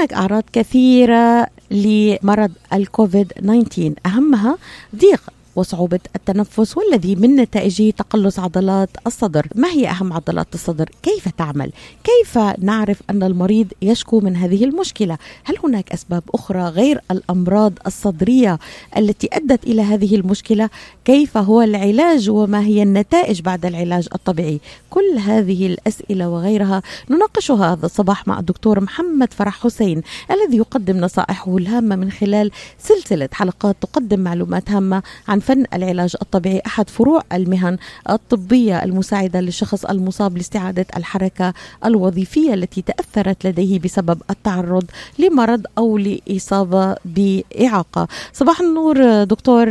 هناك أعراض كثيرة لمرض الكوفيد 19 أهمها ضيق وصعوبة التنفس والذي من نتائجه تقلص عضلات الصدر ما هي أهم عضلات الصدر؟ كيف تعمل؟ كيف نعرف أن المريض يشكو من هذه المشكلة؟ هل هناك أسباب أخرى غير الأمراض الصدرية التي أدت إلى هذه المشكلة؟ كيف هو العلاج وما هي النتائج بعد العلاج الطبيعي؟ كل هذه الأسئلة وغيرها نناقشها هذا الصباح مع الدكتور محمد فرح حسين الذي يقدم نصائحه الهامة من خلال سلسلة حلقات تقدم معلومات هامة عن فن العلاج الطبيعي أحد فروع المهن الطبية المساعدة للشخص المصاب لاستعادة الحركة الوظيفية التي تأثرت لديه بسبب التعرض لمرض أو لإصابة بإعاقة. صباح النور دكتور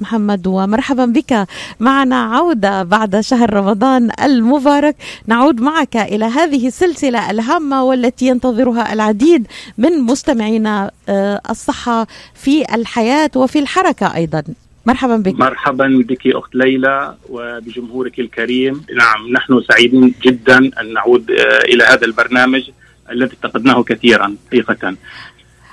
محمد ومرحبا بك. معنا عودة بعد شهر رمضان المبارك. نعود معك إلى هذه السلسلة الهامة والتي ينتظرها العديد من مستمعينا الصحة في الحياة وفي الحركة أيضا. مرحبا بك. مرحبا بك أخت ليلى وبجمهورك الكريم. نعم نحن سعيدين جدا أن نعود إلى هذا البرنامج الذي افتقدناه كثيرا حقيقه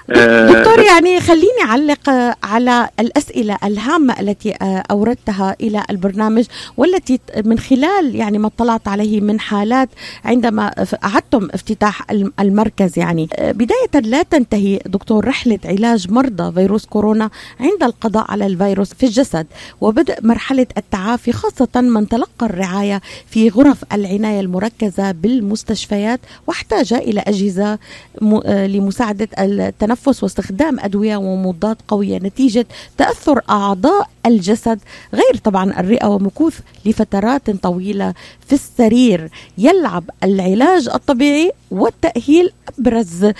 دكتور يعني خليني أعلق على الأسئلة الهامة التي أوردتها إلى البرنامج والتي من خلال يعني ما اطلعت عليه من حالات عندما أعدتم افتتاح المركز يعني. بداية لا تنتهي دكتور رحلة علاج مرضى فيروس كورونا عند القضاء على الفيروس في الجسد وبدء مرحلة التعافي خاصة من تلقى الرعاية في غرف العناية المركزة بالمستشفيات واحتاج إلى أجهزة لمساعدة التنفس التنفس واستخدام أدوية ومضادات قوية نتيجة تأثر أعضاء الجسد غير طبعا الرئة ومكوث لفترات طويلة في السرير. يلعب العلاج الطبيعي والتأهيل أبرز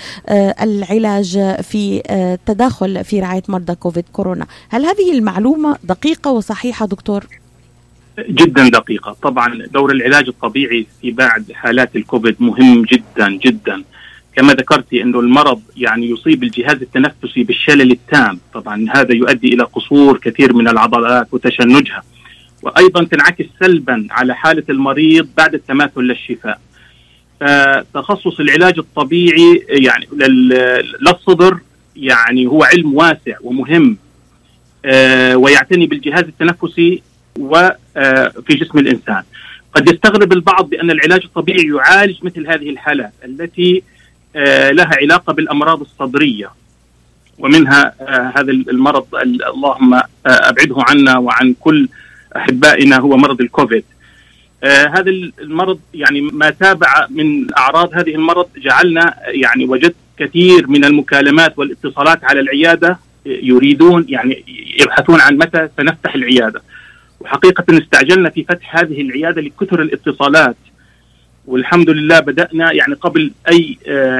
العلاج في تداخل في رعاية مرضى كوفيد كورونا. هل هذه المعلومة دقيقة وصحيحة دكتور؟ جدا دقيقة. طبعا دور العلاج الطبيعي في بعد حالات الكوفيد مهم جدا جدا. كما ذكرتي انه المرض يعني يصيب الجهاز التنفسي بالشلل التام، طبعا هذا يؤدي إلى قصور كثير من العضلات وتشنجها. وأيضا تنعكس سلبا على حالة المريض بعد التماثل للشفاء. فتخصص العلاج الطبيعي يعني للصدر يعني هو علم واسع ومهم ويعتني بالجهاز التنفسي وفي جسم الإنسان. قد يستغرب البعض بأن العلاج الطبيعي يعالج مثل هذه الحالات التي لها علاقة بالأمراض الصدرية ومنها هذا المرض اللهم أبعده عنا وعن كل أحبائنا هو مرض الكوفيد. هذا المرض يعني ما تابع من أعراض هذه المرض جعلنا يعني وجدت كثير من المكالمات والاتصالات على العيادة يريدون يعني يبحثون عن متى سنفتح العيادة. وحقيقة استعجلنا في فتح هذه العيادة لكثر الاتصالات والحمد لله بدأنا يعني قبل أي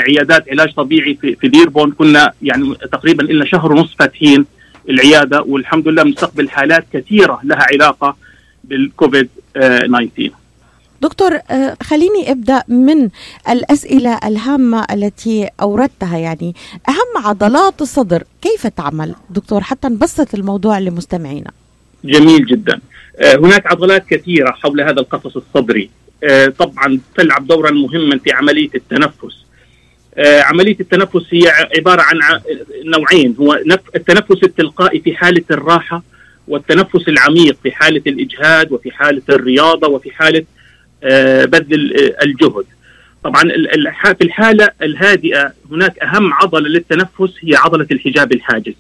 عيادات علاج طبيعي في, في ديربون كنا يعني تقريبا لنا شهر ونصف فاتحين العيادة والحمد لله بنستقبل حالات كثيرة لها علاقة بالكوفيد 19 دكتور خليني أبدأ من الأسئلة الهامة التي أوردتها. يعني أهم عضلات الصدر كيف تعمل؟ دكتور حتى نبسط الموضوع لمستمعينا. جميل جدا. هناك عضلات كثيرة حول هذا القفص الصدري. طبعا تلعب دورا مهما في عملية التنفس. عملية التنفس هي عبارة عن نوعين هو التنفس التلقائي في حالة الراحة والتنفس العميق في حالة الإجهاد وفي حالة الرياضة وفي حالة بذل الجهد. طبعا في الحالة الهادئة هناك أهم عضلة للتنفس هي عضلة الحجاب الحاجز.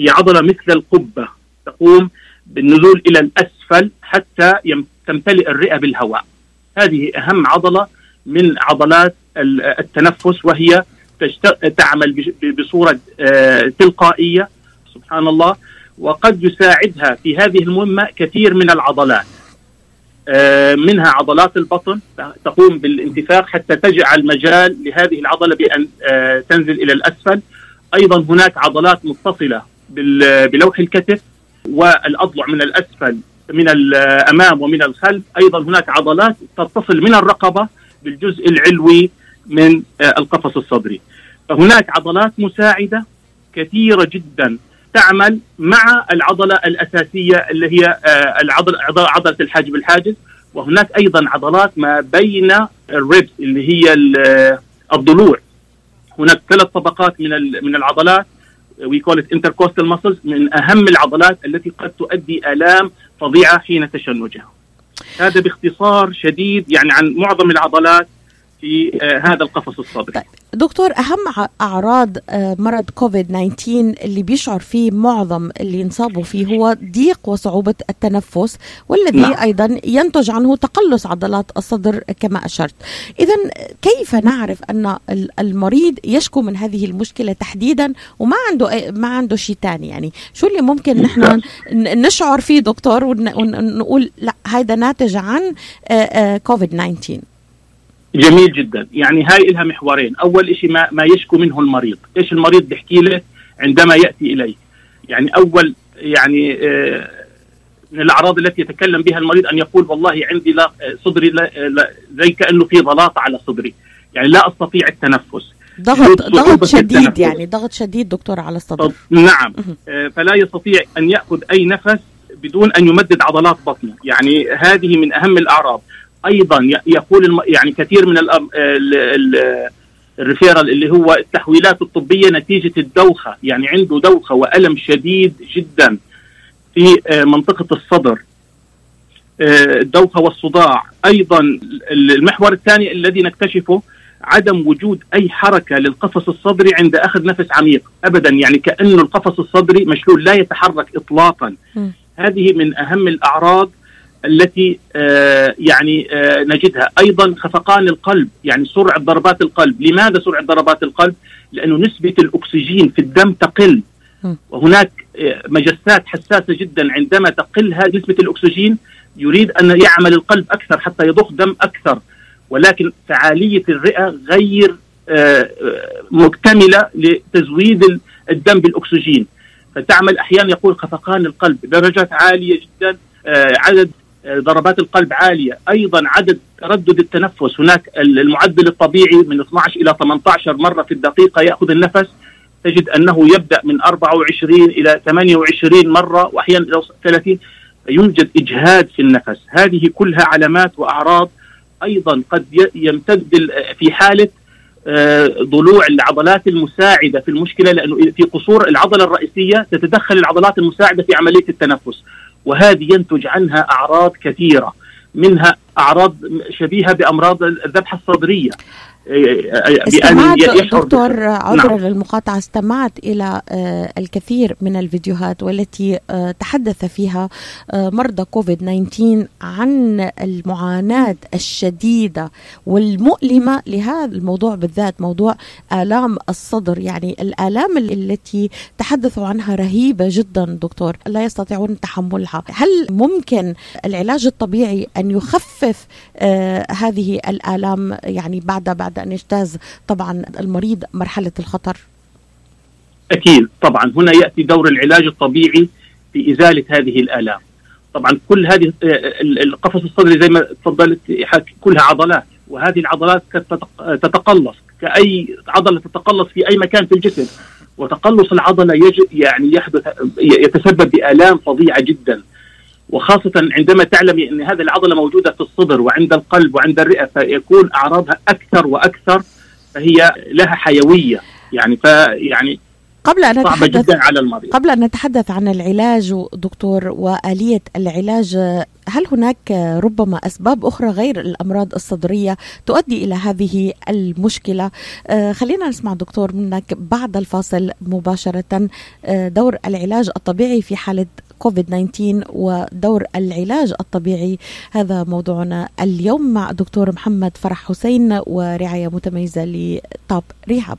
هي عضلة مثل القبة تقوم بالنزول إلى الأسفل حتى تمتلئ الرئة بالهواء. هذه أهم عضلة من عضلات التنفس وهي تعمل بصورة تلقائية سبحان الله وقد يساعدها في هذه المهمة كثير من العضلات. منها عضلات البطن تقوم بالانتفاخ حتى تجعل مجال لهذه العضلة بأن تنزل إلى الأسفل. أيضا هناك عضلات متصلة بلوح الكتف والأضلع من الأسفل من الأمام ومن الخلف. أيضا هناك عضلات تتصل من الرقبة بالجزء العلوي من القفص الصدري. فهناك عضلات مساعدة كثيرة جدا تعمل مع العضلة الأساسية اللي هي العضله عضلة الحاجب الحاجز. وهناك أيضا عضلات ما بين ال ribs اللي هي الضلوع. هناك ثلاث طبقات من من العضلات we call intercostal من أهم العضلات التي قد تؤدي آلام فظيعه حين تشنجها. هذا باختصار شديد يعني عن معظم العضلات في آه، هذا القفص الصدري طيب دكتور أهم أعراض آه، مرض كوفيد 19 اللي بيشعر فيه معظم اللي ينصابوا فيه هو ضيق وصعوبة التنفس والذي نعم. أيضا ينتج عنه تقلص عضلات الصدر كما أشرت. إذا كيف نعرف أن المريض يشكو من هذه المشكلة تحديدا؟ وما عنده ما عنده شيء ثاني يعني. شو اللي ممكن نحن نشعر فيه دكتور ونقول لا هذا ناتج عن كوفيد آه، 19 جميل جدا. يعني هاي لها محورين. أول شيء ما, ما يشكو منه المريض. إيش المريض بيحكي له؟ عندما يأتي إليه. يعني اول يعني آه من الأعراض التي يتكلم بها المريض أن يقول والله عندي لا صدري لا لا زي كانه في ضلاط على صدري. يعني لا أستطيع التنفس. ضغط ضغط شديد التنفس. يعني ضغط شديد دكتور على الصدر. نعم. آه فلا يستطيع أن يأخذ أي نفس بدون أن يمدد عضلات بطنه. يعني هذه من أهم الأعراض. أيضا يقول. يعني كثير من الريفيرال اللي هو التحويلات الطبية نتيجة الدوخة يعني عنده دوخة وألم شديد جدا في آه، منطقة الصدر آه، الدوخة والصداع أيضا المحور الثاني الذي نكتشفه عدم وجود أي حركة للقفص الصدري عند أخذ نفس عميق ابدا يعني كانه القفص الصدري مشلول لا يتحرك اطلاقا م. هذه من أهم الأعراض التي آه، يعني آه، نجدها. أيضا خفقان القلب يعني سرعة ضربات القلب. لماذا سرعة ضربات القلب؟ لأنه نسبة الأكسجين في الدم تقل. وهناك آه، مجسات حساسة جدا عندما تقل هذه نسبة الأكسجين يريد أن يعمل القلب أكثر حتى يضخ دم أكثر. ولكن فعالية الرئة غير مكتملة لتزويد الدم بالأكسجين. فتعمل أحيانا يقول خفقان القلب. درجات عالية جدا عدد ضربات القلب عالية. أيضا عدد تردد التنفس. هناك المعدل الطبيعي من 12 إلى 18 مرة في الدقيقة يأخذ النفس. تجد أنه يبدأ من 24 إلى 28 مرة وأحيانا إلى 30 يوجد إجهاد في النفس. هذه كلها علامات وأعراض أيضا قد يمتد في حالة آه، ضلوع العضلات المساعدة في المشكلة لأنه في قصور العضلة الرئيسية تتدخل العضلات المساعدة في عملية التنفس. وهذه ينتج عنها أعراض كثيرة منها أعراض شبيهة بأمراض الذبحة الصدرية. استمعت دكتور عذرا نعم. للمقاطعة استمعت إلى آه، الكثير من الفيديوهات والتي آه، تحدث فيها آه، مرضى كوفيد 19 عن المعاناة الشديدة والمؤلمة لهذا الموضوع بالذات موضوع آلام الصدر. يعني الآلام التي تحدثوا عنها رهيبة جدا دكتور لا يستطيعون تحملها. هل ممكن العلاج الطبيعي أن يخفف هذه الآلام يعني بعد بعد بعد أن يجتاز طبعا المريض مرحلة الخطر؟ أكيد طبعا. هنا يأتي دور العلاج الطبيعي في إزالة هذه الآلام. طبعا كل هذه القفص الصدري زي ما تفضلت كلها عضلات وهذه العضلات تتقلص كأي عضلة تتقلص في أي مكان في الجسم. وتقلص العضلة يجب يعني يحدث يتسبب بآلام فظيعة جدا. وخاصة عندما تعلمي أن هذه العضلة موجودة في الصدر وعند القلب وعند الرئة فيكون أعراضها أكثر وأكثر فهي لها حيوية. يعني فيعني قبل أن نتحدث جدا على المريض قبل أن نتحدث عن العلاج دكتور وآلية العلاج هل هناك ربما أسباب أخرى غير الأمراض الصدرية تؤدي إلى هذه المشكلة؟ آه خلينا نسمع دكتور منك بعد الفاصل مباشرة آه دور العلاج الطبيعي في حالة كوفيد 19 ودور العلاج الطبيعي. هذا موضوعنا اليوم مع دكتور محمد فرح حسين ورعاية متميزة لتوب ريهاب.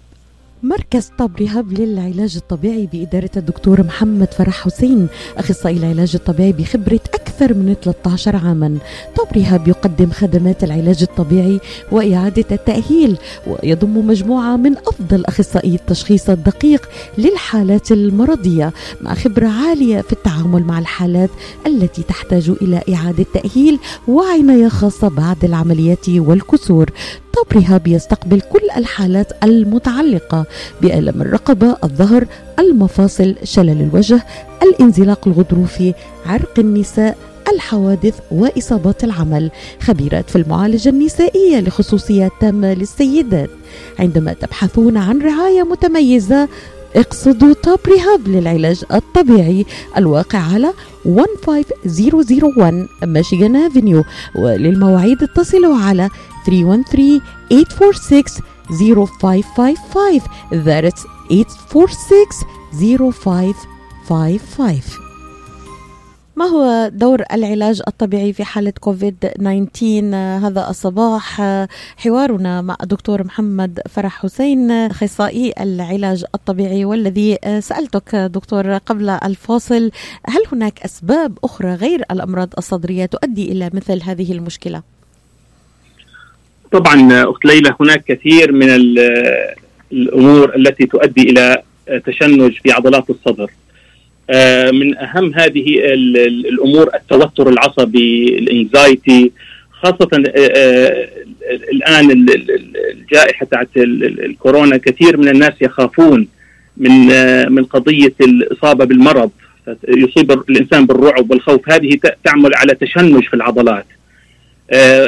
مركز طب رهاب للعلاج الطبيعي بإدارة الدكتور محمد فرح حسين أخصائي العلاج الطبيعي بخبرة أكثر من 13 عاما. طب رهاب يقدم خدمات العلاج الطبيعي وإعادة التأهيل ويضم مجموعة من أفضل أخصائي التشخيص الدقيق للحالات المرضية مع خبرة عالية في التعامل مع الحالات التي تحتاج إلى إعادة تأهيل وعناية خاصة بعد العمليات والكسور. طب رهاب يستقبل كل الحالات المتعلقة بألم الرقبة الظهر المفاصل شلل الوجه الانزلاق الغضروفي عرق النساء الحوادث وإصابات العمل. خبيرات في المعالجة النسائية لخصوصيات تامة للسيدات. عندما تبحثون عن رعاية متميزة اقصدوا توب ريهاب للعلاج الطبيعي. الواقع على 15001 ميشيغان افنيو. وللمواعيد اتصلوا على 313 846 0555 that's 846 0555 ما هو دور العلاج الطبيعي في حالة كوفيد 19 هذا الصباح؟ حوارنا مع الدكتور محمد فرح حسين أخصائي العلاج الطبيعي والذي سألتك دكتور قبل الفاصل هل هناك أسباب أخرى غير الأمراض الصدرية تؤدي إلى مثل هذه المشكلة؟ طبعا أخت ليلى هناك كثير من الأمور التي تؤدي إلى تشنج في عضلات الصدر. آه، من أهم هذه الأمور التوتر العصبي ال anxiety خاصة آه، آه، الآن الجائحة تاعت الكورونا كثير من الناس يخافون من من قضية الإصابة بالمرض. يصيب الإنسان بالرعب والخوف. هذه تعمل على تشنج في العضلات.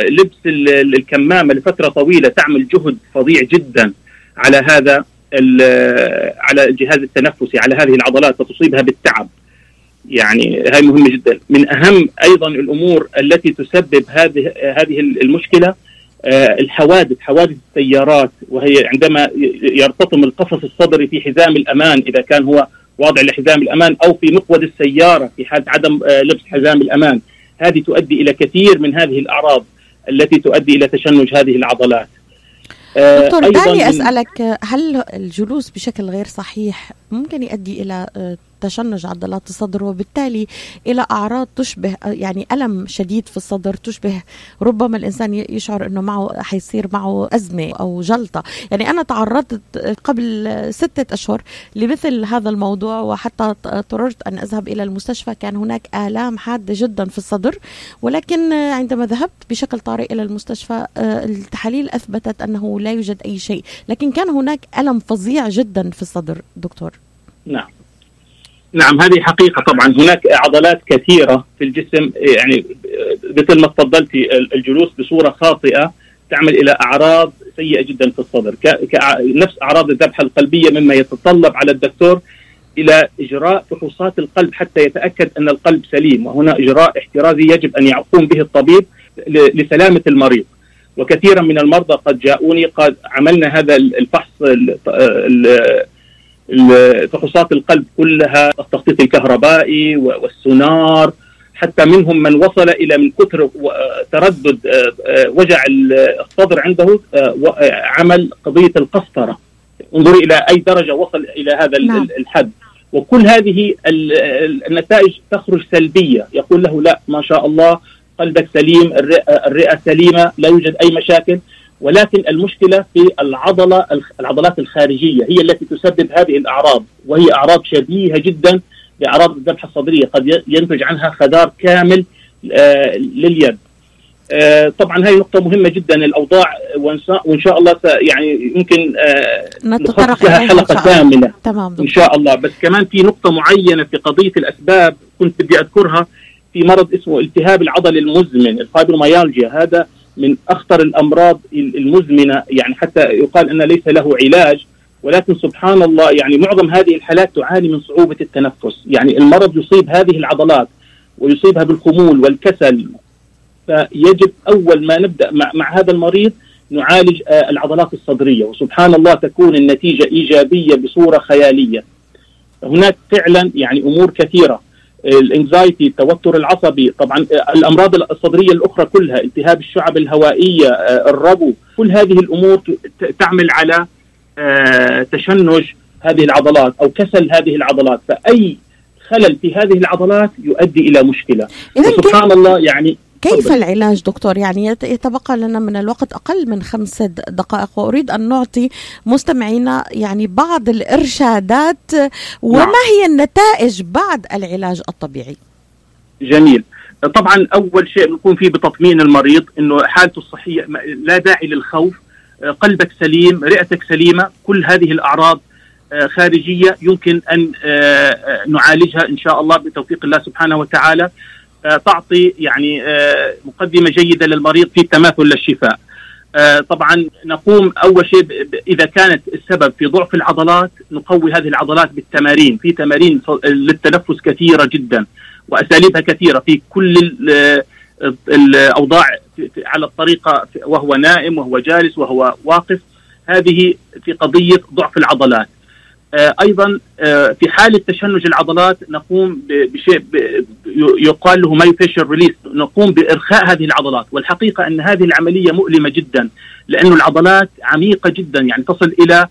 لبس الكمامة لفترة طويلة تعمل جهد فظيع جدا على هذا على الجهاز التنفسي على هذه العضلات فتصيبها بالتعب. يعني هاي مهمة جدا. من أهم أيضا الأمور التي تسبب هذه هذه المشكلة آه، الحوادث حوادث السيارات وهي عندما يرتطم القفص الصدري في حزام الأمان إذا كان هو واضع لحزام الأمان أو في مقود السيارة في حاله عدم آه، لبس حزام الأمان. هذه تؤدي إلى كثير من هذه الأعراض التي تؤدي إلى تشنج هذه العضلات. آه، دكتور دعني أسألك هل الجلوس بشكل غير صحيح ممكن يؤدي إلى آه، تشنج عضلات الصدر وبالتالي إلى أعراض تشبه يعني ألم شديد في الصدر تشبه ربما الإنسان يشعر إنه معه حيصير معه أزمة أو جلطة. يعني أنا تعرضت قبل ستة أشهر لمثل هذا الموضوع وحتى اضطررت أن أذهب إلى المستشفى. كان هناك آلام حادة جدا في الصدر ولكن عندما ذهبت بشكل طارئ إلى المستشفى التحاليل أثبتت أنه لا يوجد أي شيء. لكن كان هناك ألم فظيع جدا في الصدر دكتور. نعم. نعم هذه حقيقة طبعا. هناك عضلات كثيرة في الجسم يعني مثل ما تفضلتي الجلوس بصورة خاطئة تعمل إلى أعراض سيئة جدا في الصدر. نفس أعراض الذبحة القلبية مما يتطلب على الدكتور إلى إجراء فحوصات القلب حتى يتأكد أن القلب سليم. وهنا إجراء احترازي يجب أن يقوم به الطبيب لسلامة المريض. وكثيرا من المرضى قد جاءوني قد عملنا هذا الفحص فحوصات القلب كلها التخطيط الكهربائي والسونار حتى منهم من وصل إلى من كثر تردد آه، آه، وجع الصدر عنده آه، عمل قضية القسطرة. انظري إلى أي درجة وصل إلى هذا نعم. الحد. وكل هذه النتائج تخرج سلبية. يقول له لا ما شاء الله قلبك سليم الرئة سليمة لا يوجد أي مشاكل. ولكن المشكلة في العضلة العضلات الخارجية هي التي تسبب هذه الأعراض وهي أعراض شبيهة جدا بأعراض الذبحة الصدرية قد ينتج عنها خدار كامل آه، لليد. آه، طبعا هذه نقطة مهمة جدا الأوضاع وإن شاء الله يعني يمكن آه، نتطرق لها حلقة كاملة تمام إن شاء الله. بس كمان في نقطة معينة في قضية الأسباب كنت بدي أذكرها في مرض اسمه التهاب العضل المزمن الفايبروميالجيا. هذا من أخطر الأمراض المزمنة يعني حتى يقال أن ليس له علاج ولكن سبحان الله يعني معظم هذه الحالات تعاني من صعوبة التنفس، يعني المرض يصيب هذه العضلات ويصيبها بالخمول والكسل فيجب أول ما نبدأ مع, مع هذا المريض نعالج آه، العضلات الصدرية. وسبحان الله تكون النتيجة إيجابية بصورة خيالية. هناك فعلا يعني أمور كثيرة. ال anxiety التوتر العصبي طبعا الأمراض الصدرية الأخرى كلها التهاب الشعب الهوائية آه، الربو كل هذه الأمور تعمل على آه، تشنج هذه العضلات أو كسل هذه العضلات. فأي خلل في هذه العضلات يؤدي إلى مشكلة. سبحان الله يعني كيف العلاج دكتور؟ يعني يتبقى لنا من الوقت أقل من خمس دقائق وأريد أن نعطي مستمعينا يعني بعض الإرشادات وما نعم. هي النتائج بعد العلاج الطبيعي؟ جميل. طبعا أول شيء نكون فيه بتطمين المريض أنه حالته الصحية لا داعي للخوف. قلبك سليم رئتك سليمة كل هذه الأعراض آه، خارجية يمكن أن آه، آه، نعالجها إن شاء الله بتوفيق الله سبحانه وتعالى. تعطي يعني مقدمة جيدة للمريض في التماثل للشفاء. طبعا نقوم أول شيء إذا كانت السبب في ضعف العضلات نقوي هذه العضلات بالتمارين، في تمارين للتنفس كثيرة جدا وأساليبها كثيرة في كل الأوضاع على الطريقة وهو نائم وهو جالس وهو واقف. هذه في قضية ضعف العضلات. آه، أيضا آه، في حاله تشنج العضلات نقوم بشيء يقال له myofascial release نقوم بإرخاء هذه العضلات. والحقيقة أن هذه العملية مؤلمة جدا لأن العضلات عميقة جدا. يعني تصل إلى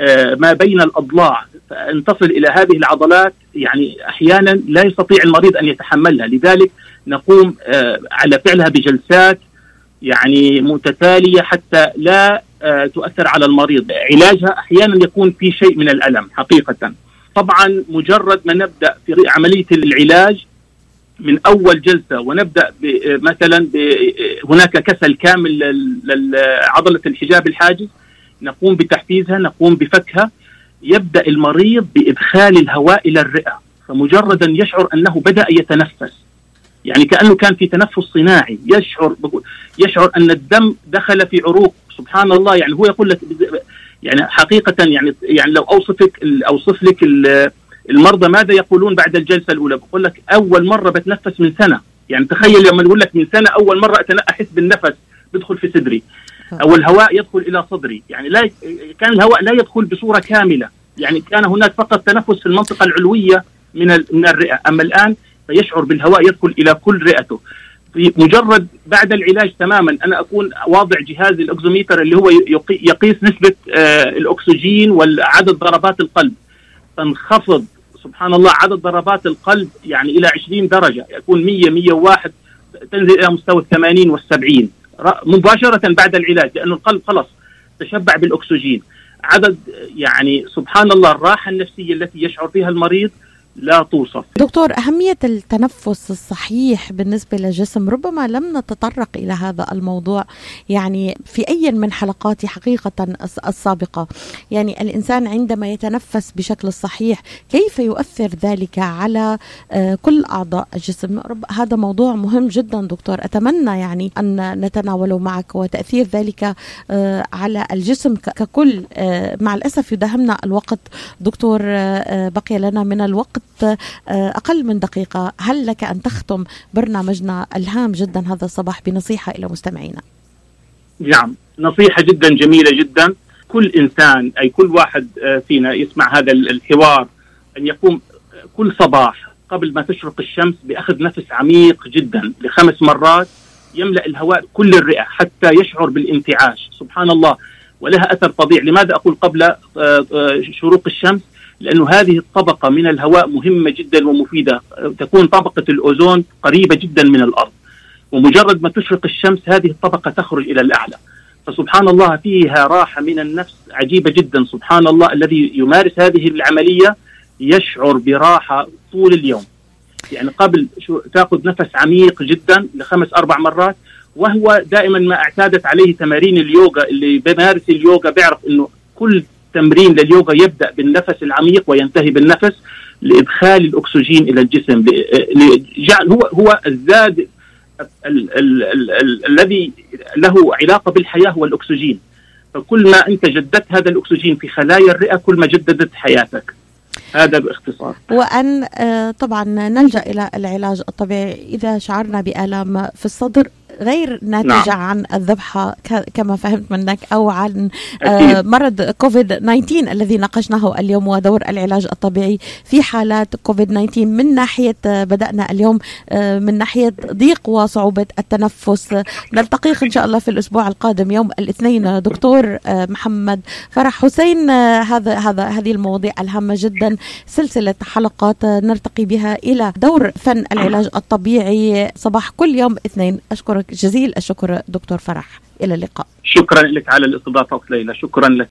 آه، ما بين الأضلاع. فأن تصل إلى هذه العضلات يعني أحيانا لا يستطيع المريض أن يتحملها. لذلك نقوم على فعلها بجلسات يعني متتالية حتى لا آه، تؤثر على المريض. علاجها أحيانا يكون في شيء من الألم حقيقة. طبعا مجرد ما نبدأ في عملية العلاج من أول جلسة ونبدأ مثلا هناك كسل كامل لعضله الحجاب الحاجز نقوم بتحفيزها نقوم بفكها يبدأ المريض بإدخال الهواء إلى الرئة. فمجردا يشعر أنه بدأ يتنفس يعني كأنه كان في تنفس صناعي. يشعر يشعر أن الدم دخل في عروق. سبحان الله. يعني هو يقول لك يعني حقيقة يعني يعني لو أوصفك أوصف لك المرضى ماذا يقولون بعد الجلسة الأولى؟ بقول لك أول مرة بتنفس من سنة. يعني تخيل لما يقول لك من سنة أول مرة أحس بالنفس بدخل في صدري. أو الهواء يدخل إلى صدري. يعني لا كان الهواء لا يدخل بصورة كاملة. يعني كان هناك فقط تنفس في المنطقة العلوية من من الرئة. أما الآن فيشعر بالهواء يدخل إلى كل رئته. في مجرد بعد العلاج تماما أنا أكون واضع جهاز الاكزوميتر اللي هو يقيس نسبة آه، الأكسجين وعدد ضربات القلب. تنخفض سبحان الله عدد ضربات القلب يعني إلى 20 درجة يكون 100 101 تنزل إلى مستوى ال 80 وال 70 مباشرة بعد العلاج لأنه القلب خلص تشبع بالأكسجين. عدد يعني سبحان الله الراحة النفسية التي يشعر بها المريض لا توصف. دكتور أهمية التنفس الصحيح بالنسبة للجسم ربما لم نتطرق إلى هذا الموضوع يعني في أي من حلقاتي حقيقة السابقة. يعني الإنسان عندما يتنفس بشكل صحيح كيف يؤثر ذلك على آه، كل أعضاء الجسم؟ هذا موضوع مهم جدا دكتور. أتمنى يعني أن نتناوله معك وتأثير ذلك آه، على الجسم ككل آه، مع الأسف يداهمنا الوقت. دكتور بقي لنا من الوقت. أقل من دقيقة هل لك أن تختم برنامجنا الهام جدا هذا الصباح بنصيحة إلى مستمعينا؟ نعم نصيحة جدا جميلة جدا. كل إنسان أي كل واحد آه، فينا يسمع هذا الحوار أن يقوم كل صباح قبل ما تشرق الشمس بأخذ نفس عميق جدا لخمس مرات يملأ الهواء كل الرئة حتى يشعر بالانتعاش. سبحان الله. ولها أثر فظيع. لماذا أقول قبل آه، شروق الشمس؟ لأنه هذه الطبقة من الهواء مهمة جدا ومفيدة. تكون طبقة الأوزون قريبة جدا من الأرض. ومجرد ما تشرق الشمس هذه الطبقة تخرج إلى الأعلى. فسبحان الله فيها راحة من النفس عجيبة جدا. سبحان الله الذي يمارس هذه العملية يشعر براحة طول اليوم. يعني قبل شو تأخذ نفس عميق جدا لخمس أربع مرات وهو دائما ما اعتادت عليه تمارين اليوغا اللي بيمارس اليوغا بيعرف إنه كل تمرين لليوغا يبدأ بالنفس العميق وينتهي بالنفس لإدخال الأكسجين إلى الجسم. لجعل هو هو الزاد الذي له علاقة بالحياة هو الاكسجين فكل ما أنت جددت هذا الأكسجين في خلايا الرئة كل ما جددت حياتك. هذا باختصار. وأن آه، طبعا نلجأ إلى العلاج الطبيعي. إذا شعرنا بآلام في الصدر غير ناتجة نعم. عن الذبحة كما فهمت منك أو عن آه مرض كوفيد 19 الذي ناقشناه اليوم ودور العلاج الطبيعي في حالات كوفيد 19 من ناحية آه بدأنا اليوم آه من ناحية ضيق وصعوبة التنفس. نلتقيك إن شاء الله في الأسبوع القادم يوم الاثنين دكتور محمد فرح حسين. هذا هذا هذه المواضيع الهامة جدا سلسلة حلقات نرتقي بها إلى دور فن العلاج الطبيعي صباح كل يوم اثنين. أشكرك جزيل الشكر دكتور فرح. إلى اللقاء. شكرا لك على الاستضافة ليلى. شكرا لك.